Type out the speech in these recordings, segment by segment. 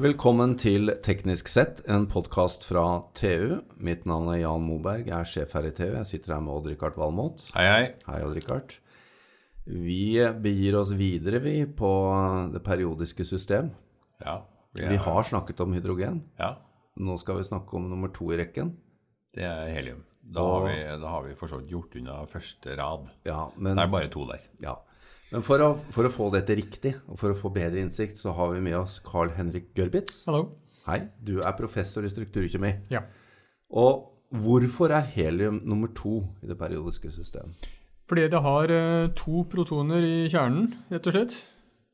Velkommen til Teknisk sett, en podkast fra TU. Mitt navn er Jan Moberg, jeg er sjef her i TU. Jeg sitter her med Odd-Rikard Valmot. Hei, hei. Hei, Odd-Rikard. Vi begir oss videre, vi, på det periodiske system. Ja, vi, Vi er, har snakket om hydrogen. ja, Nå skal vi snakke om nummer to i rekken. det er helium. Da har vi, da har vi for så vidt gjort unna første rad. Ja, men, Det er bare to der. ja. Men for, å, for å få dette riktig, og for å få bedre innsikt, så har vi med oss Carl Henrik Gørbitz. Hallo. Hei, du er professor i strukturkjemi. Ja. Og hvorfor er helium nummer to i det periodiske system? Fordi det har eh, to protoner i kjernen, rett og slett.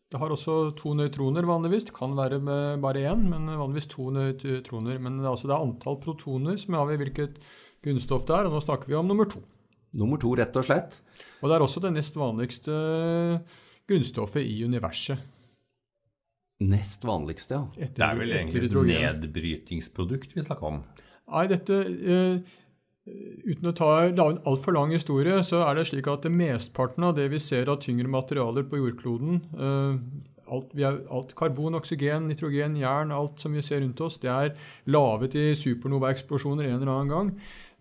Det har også to nøytroner vanligvis. Det kan være med bare én, men vanligvis to nøytroner. Men det er altså det er antall protoner som avgjør hvilket grunnstoff det er, og nå snakker vi om nummer to. Nummer to, rett og slett. Og det er også det nest vanligste grunnstoffet i universet. Nest vanligste, ja. Etter, Det er vel egentlig et nedbrytingsprodukt vi snakker om. Nei, dette uh, Uten å ta en altfor lang historie, så er det slik at det mesteparten av det vi ser av tyngre materialer på jordkloden uh, alt, vi er, alt Karbon, oksygen, nitrogen, jern, alt som vi ser rundt oss, det er lavet i supernova-eksplosjoner en eller annen gang.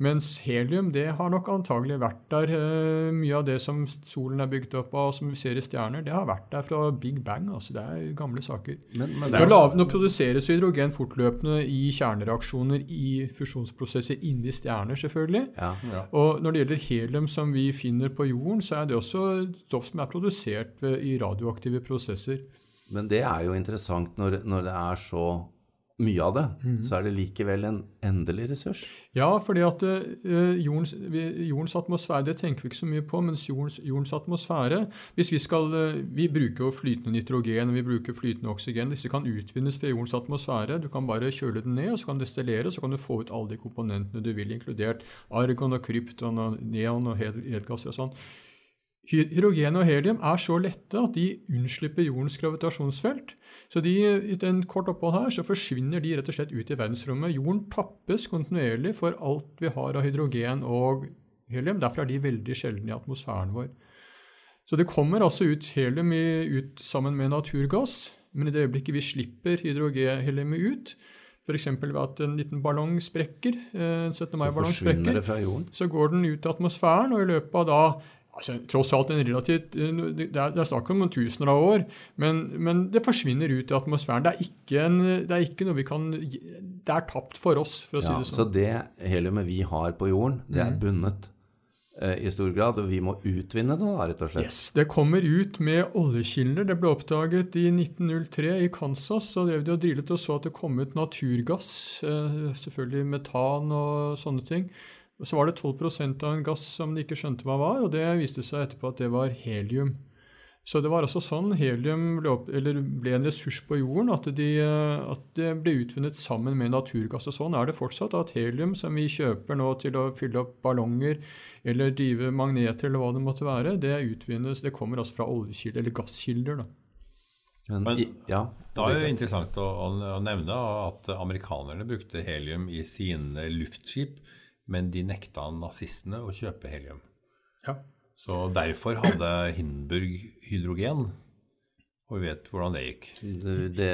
Mens helium det har nok antagelig vært der. eh, mye av det som solen er bygd opp av, som vi ser i stjerner, det har vært der fra Big Bang. altså Det er gamle saker. Men, men Nå, er... nå produseres hydrogen fortløpende i kjernereaksjoner i fusjonsprosesser inni stjerner, selvfølgelig. ja. Og når det gjelder helium som vi finner på jorden, så er det også stoff som er produsert ved, i radioaktive prosesser. men det er jo interessant når, når det er så mye av det, så er det likevel en endelig ressurs. Ja, fordi at uh, jordens, jordens atmosfære, det tenker vi ikke så mye på, mens jordens, jordens atmosfære hvis Vi skal, uh, vi bruker jo flytende nitrogen og vi bruker flytende oksygen. Disse kan utvinnes fra jordens atmosfære. Du kan bare kjøle den ned, og så kan du destillere, så kan du få ut alle de komponentene du vil, inkludert argon og krypton og neon og hel- helgasser og sånn. Hy- Hydrogen og helium er så lette at de unnslipper jordens gravitasjonsfelt. Så de, i en kort opphold her så forsvinner de rett og slett ut i verdensrommet. Jorden tappes kontinuerlig for alt vi har av hydrogen og helium. Derfor er de veldig sjeldne i atmosfæren vår. Så det kommer altså ut helium i, ut sammen med naturgass, men i det øyeblikket vi slipper hydrogenheliumet ut, f.eks. ved at en liten ballong sprekker, eh, en 17. Så mai-ballong sprekker, så går den ut i atmosfæren, og i løpet av da altså, Tross alt en relativt eh, Det er, det er snakk om noen tusener av år, men, men det forsvinner ut i atmosfæren. Det er ikke, en, det er ikke noe vi kan Det er tapt for oss, for å si Ja, det så sånn. det heliumet vi har på jorden, det er bundet eh, i stor grad, og vi må utvinne det, da, rett og slett. Yes, Det kommer ut med oljekilder. Det ble oppdaget i 1903 i Kansas. Så drev de og drillet og så at det kom ut naturgass. eh, Selvfølgelig metan og sånne ting. Så var det 12% av en gass som de ikke skjønte hva var, og det viste seg etterpå at det var helium. Så det var altså sånn helium ble, opp, eller ble en ressurs på jorden, at, de, eh, at det ble utvunnet sammen med naturgass. Og sånn er det fortsatt. At helium som vi kjøper nå til å fylle opp ballonger eller drive magneter eller hva det måtte være, det utvinnes, det kommer altså fra oljekilder eller gasskilder. da. Men, Men- ja, Da er det interessant å, å, å nevne at amerikanerne brukte helium i sine luftskip, men de nekta nazistene å kjøpe helium. Ja. Så derfor hadde Hindenburg hydrogen, og vi vet hvordan det gikk. det,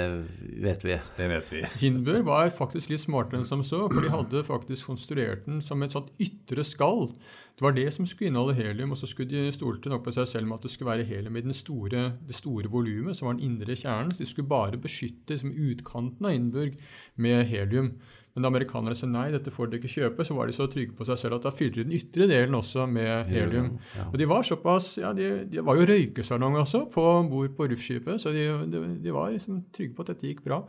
vet vi. Det vet vi. Hindenburg var faktisk litt smartere enn som så, for de hadde faktisk konstruert den som et sånt ytre skall. Det var det som skulle inneholde helium, og så skulle de stolte nok på seg selv med at det skulle være helium i den store, det store volumet, som var den indre kjernen. Så de skulle bare beskytte liksom, utkanten av Hindenburg med helium. Men da amerikanerne sa nei, dette får dere ikke kjøpe, så var de så trygge på seg selv at da fyller de den ytre delen også med helium. ja. Og de var såpass, ja, de, de var jo røykesalong også på bord på Ruff-skipet, så de, de, de var liksom trygge på at dette gikk bra.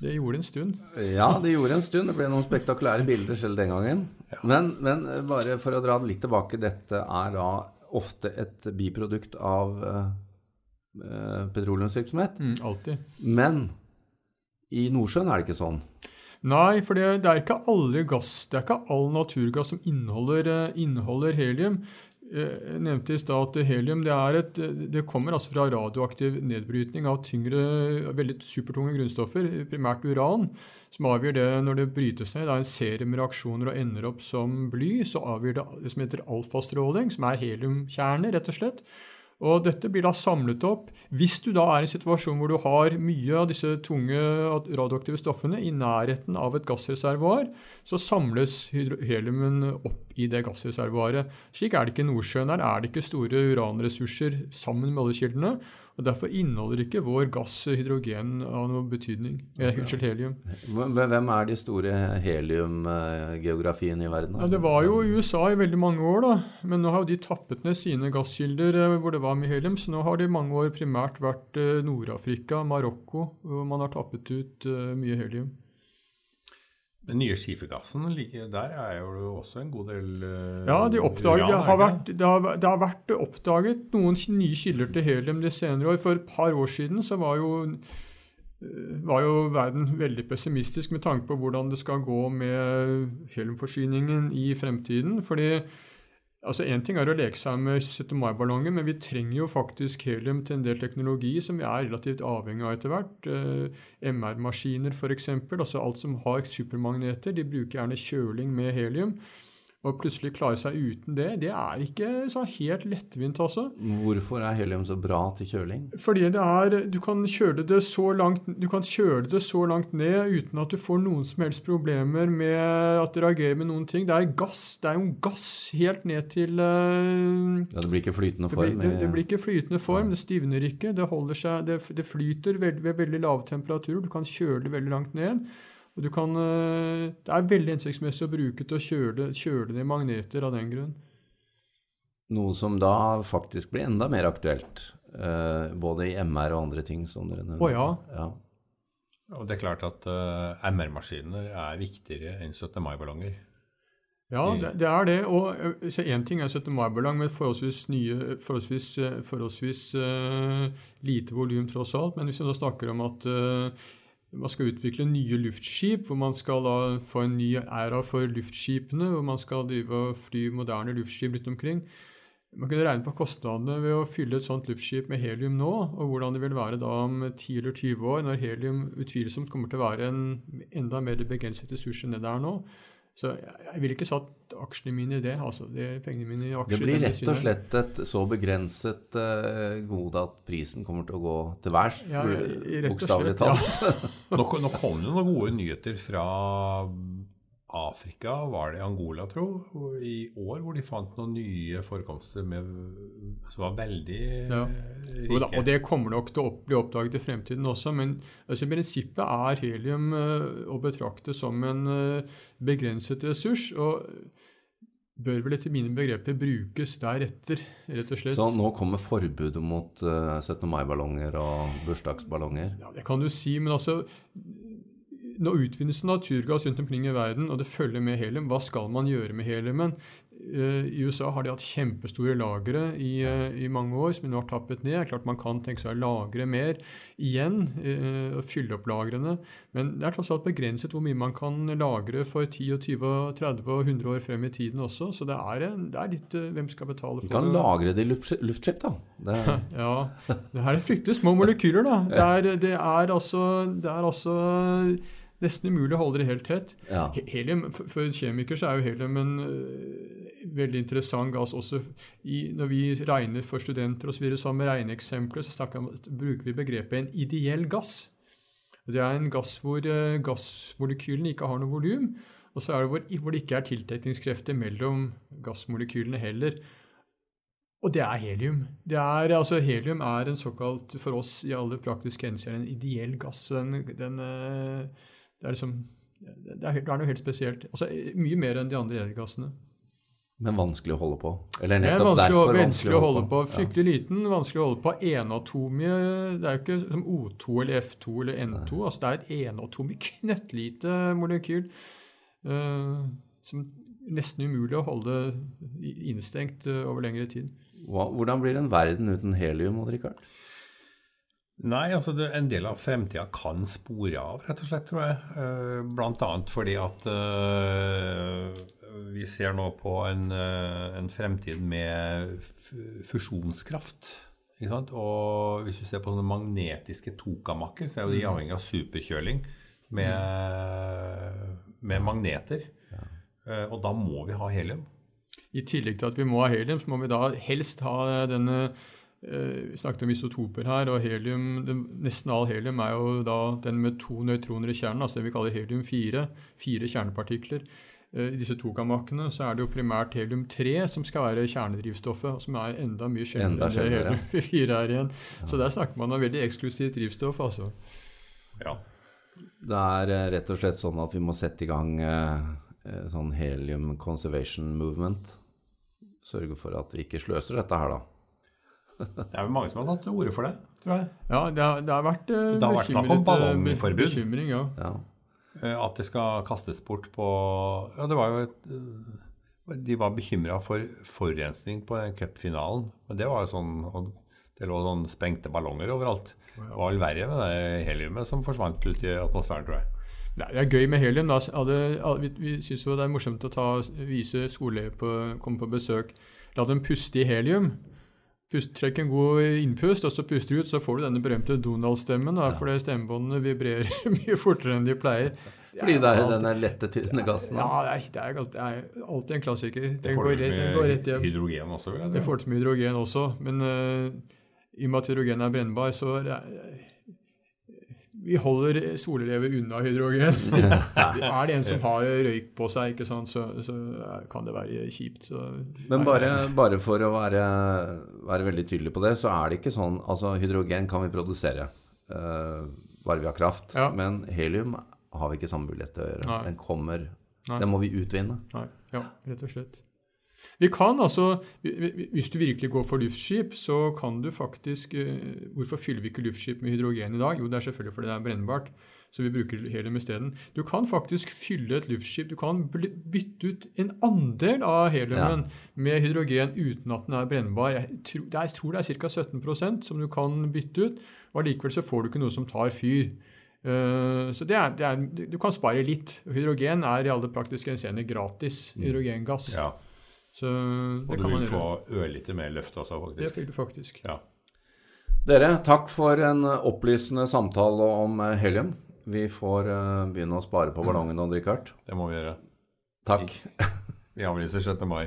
Det gjorde en stund. Ja, det gjorde en stund. Det ble noen spektakulære bilder selv den gangen. Men, men eh, bare for å dra litt tilbake, dette er da ofte et biprodukt av eh, petroleumsvirksomhet. Mm, alltid. Men i Nordsjøen er det ikke sånn. Nei, for det, det er ikke alle gass, det er ikke all naturgass som inneholder, eh, inneholder helium. Eh, Jeg nevnte i stad at helium det, et, det kommer altså fra radioaktiv nedbrytning av tyngre, veldig supertunge grunnstoffer, primært uran, som avgjør det når det brytes ned. Det er en serie med reaksjoner og ender opp som bly. Så avgjør det det som heter alfastråling, som er heliumkjerner, rett og slett. Og dette blir da samlet opp. Hvis du da er i en situasjon hvor du har mye av disse tunge radioaktive stoffene i nærheten av et gassreservoar, så samles heliumen opp i det gassreservoaret. Slik er det ikke i Nordsjøen. Der er det ikke store uranressurser sammen med oljekildene. og Derfor inneholder ikke vår gass hydrogen av noe betydning. Unnskyld, helium. Hvem er de store heliumgeografiene i verden? Ja, det var jo USA i veldig mange år, da. Men nå har de tappet ned sine gasskilder eh, hvor det var mye helium. Så nå har det i mange år primært vært eh, Nord-Afrika, Marokko, hvor man har tappet ut eh, mye helium. Den nye skifergassen, der er jo også en god del uh, Ja, de oppdaget, det, har vært, det, har, det, har vært, oppdaget noen nye kilder til helium de senere år. For et par år siden så var jo, var jo verden veldig pessimistisk med tanke på hvordan det skal gå med heliumforsyningen i fremtiden. fordi Altså Én ting er å leke seg med 17. mai-ballonger, men vi trenger jo faktisk helium til en del teknologi som vi er relativt avhengig av etter hvert. Eh, MR-maskiner f.eks. Altså alt som har supermagneter, de bruker gjerne kjøling med helium. Og plutselig klare seg uten det, det er ikke så helt lettvint, altså. Hvorfor er helium så bra til kjøling? Fordi det er Du kan kjøle det så langt, du kan kjøle det så langt ned uten at du får noen som helst problemer med at det reagerer med noen ting. Det er gass. Det er jo gass helt ned til uh, Ja, Det blir ikke flytende form? Det blir, det, det blir ikke flytende form. Det stivner ikke. Det, seg, det, det flyter ved, ved veldig lav temperatur. Du kan kjøle det veldig langt ned. Og kan, eh, det er veldig hensiktsmessig å bruke til å kjøle, kjøle ned magneter av den grunn. Noe som da faktisk blir enda mer aktuelt, eh, både i MR og andre ting som dere nevner. Å ja. ja. Og det er klart at uh, MR-maskiner er viktigere enn 17. mai-ballonger. Ja, det, det, er det. Og Én ting er 17. mai-ballong med forholdsvis, nye, forholdsvis, forholdsvis uh, lite volum, tross alt. Men hvis vi da snakker om at uh, man skal utvikle nye luftskip, hvor man skal da få en ny æra for luftskipene, hvor man skal drive og fly moderne luftskip rundt omkring. Man kunne regne på kostnadene ved å fylle et sånt luftskip med helium nå, og hvordan det vil være da om 10 eller 20 år, når helium utvilsomt kommer til å være en enda mer begrenset ressurs enn det det er nå. Så jeg ville ikke satt aksjene mine i det. altså det, pengene mine i aksjer. Det blir rett og slett et så begrenset uh, gode at prisen kommer til å gå til værs, ja, bokstavelig talt. Ja. nå, nå kom det noen gode nyheter fra Afrika, var det Angola, tro, i år, hvor de fant noen nye forekomster med, som var veldig ja. rike. Og, det kommer nok til å bli oppdaget i fremtiden også, men altså, prinsippet er helium uh, å betrakte som en uh, begrenset ressurs. og bør vel etter mine begreper brukes deretter, rett og slett. Så nå kommer forbudet mot uh, 17. mai-ballonger og bursdagsballonger? Ja, det kan du si, men altså nå utvinnes naturgass rundt omkring i verden, og det følger med helium. Hva skal man gjøre med heliumen? Eh, I USA har de hatt kjempestore lagre i, eh, i, mange år som de nå har tappet ned. Det klart Man kan tenke seg å lagre mer igjen eh, og fylle opp lagrene. Men det er tross alt begrenset hvor mye man kan lagre for 10, 20, 30 og 100 år frem i tiden også. Så det er, det er litt hvem skal betale for det. Du kan lagre det i luftskip, da. Det ja. Det her er fryktelig små molekyler, da. Det er, det er altså, det er altså nesten umulig å holde det helt tett. Ja. Helium, for, kjemikere så er jo helium en uh, veldig interessant gass også. I, når vi regner for studenter osv. videre som regneeksempler, så snakker, bruker vi begrepet en ideell gass. Det er en gass hvor uh, gassmolekylene ikke har noe volum. Og så er det hvor, hvor det ikke er tiltrekningskrefter mellom gassmolekylene heller. Og det er helium. Det er, altså, helium er en såkalt, for oss i alle praktiske henseender, en ideell gass. Den, den uh, det er liksom det er, det er, noe helt spesielt. Altså, Mye mer enn de andre edelgassene. Men vanskelig å holde på? Eller nettopp vanskelig, derfor vanskelig å holde på. Fryktelig ja. liten, vanskelig å holde på. Enatomie Det er jo ikke som O2 eller F2 eller N2. Altså, det er et enatomig, knøttlite molekyl uh, som nesten umulig å holde innestengt uh, over lengre tid. Hvordan blir en verden uten helium, Rikard? Nei, altså det, en del av fremtida kan spore av, rett og slett, tror jeg. Bl.a. blant annet fordi at uh, vi ser nå på en, uh, en fremtid med fusjonskraft. Ikke sant? Og hvis du ser på sånne magnetiske tokamakker, så er jo de mm. avhengig av superkjøling med, med magneter. Ja. og da må vi ha helium. I tillegg til at vi må ha helium, så må vi da helst ha denne eh, Vi snakket om isotoper her, og helium, nesten all helium er jo da den med to nøytroner i kjernen, altså det vi kaller helium-4. Fire kjernepartikler. Eh, I disse tokammakkene så er det jo primært helium-3 som skal være kjernedrivstoffet, som er enda mye sjeldnere enn sjeldnere. helium-4 er igjen. Så der snakker man om veldig eksklusivt drivstoff, altså. Ja. Det er eh, rett og slett sånn at vi må sette i gang eh, eh, sånn helium conservation movement. Sørge for at vi ikke sløser dette her, da. Det er vel mange som har tatt til orde for det, tror jeg. Ja, det har, det har vært eh, Det har vært snakk om eh, ballongforbud. Bekymring, ja. Ja. Eh, At det skal kastes bort på Ja, det var jo et De var bekymra for forurensning på cupfinalen. Men det var jo sånn og Det lå sånn sprengte ballonger overalt. Det var vel verre med det heliumet som forsvant ut i atmosfæren, tror jeg. Det er gøy med helium. Da. Alle, vi vi syns jo det er morsomt å ta, vise skoleelever på, komme på besøk. La dem puste i helium. Pust, trekk en god innpust, og så puster du ut, så får du denne berømte Donald-stemmen. Ja. Fordi stemmebåndene vibrerer mye fortere enn de pleier. Fordi det er denne lette, tynne gassen. Ja, det er, det er, det er alltid en klassiker. Det Den får går, rett, den går rett med hjem. hydrogen også, vil jeg Det får til med hydrogen også, men uh, i og med at hydrogen er brennbar, så er det, vi holder solelever unna hydrogen. er det en som har røyk på seg, ikke sant, så, så kan det være kjipt. Så, Men bare, bare for å være, være veldig tydelig på det, så er det ikke sånn Altså, hydrogen kan vi produsere uh, bare vi har kraft. Ja. Men helium har vi ikke samme mulighet til å gjøre. Nei. Den kommer Nei. Den må vi utvinne. Nei, ja, rett og slett. Vi kan altså, vi- vi- Hvis du virkelig går for luftskip, så kan du faktisk eh, Hvorfor fyller vi ikke luftskip med hydrogen i dag? Jo, det er selvfølgelig fordi det er brennbart. Så vi bruker helium isteden. Du kan faktisk fylle et luftskip. Du kan bytte ut en andel av heliumen med hydrogen uten at den er brennbar. Jeg tror det er, jeg tror det er ca. 17% som du kan bytte ut. Og allikevel så får du ikke noe som tar fyr. Eh, så det er, det er, du kan spare litt. Hydrogen er i alle praktiske henseender gratis. Hydrogengass. Ja. Så Og det du kan man vil få gjøre. ørlite mer løft også, Det fikk du faktisk. Ja. Dere, takk for en opplysende samtale om eh, helium. Vi får eh, begynne å spare på ballongen og drikke hardt. Det må vi gjøre. Takk. Vi avlyser 6. mai.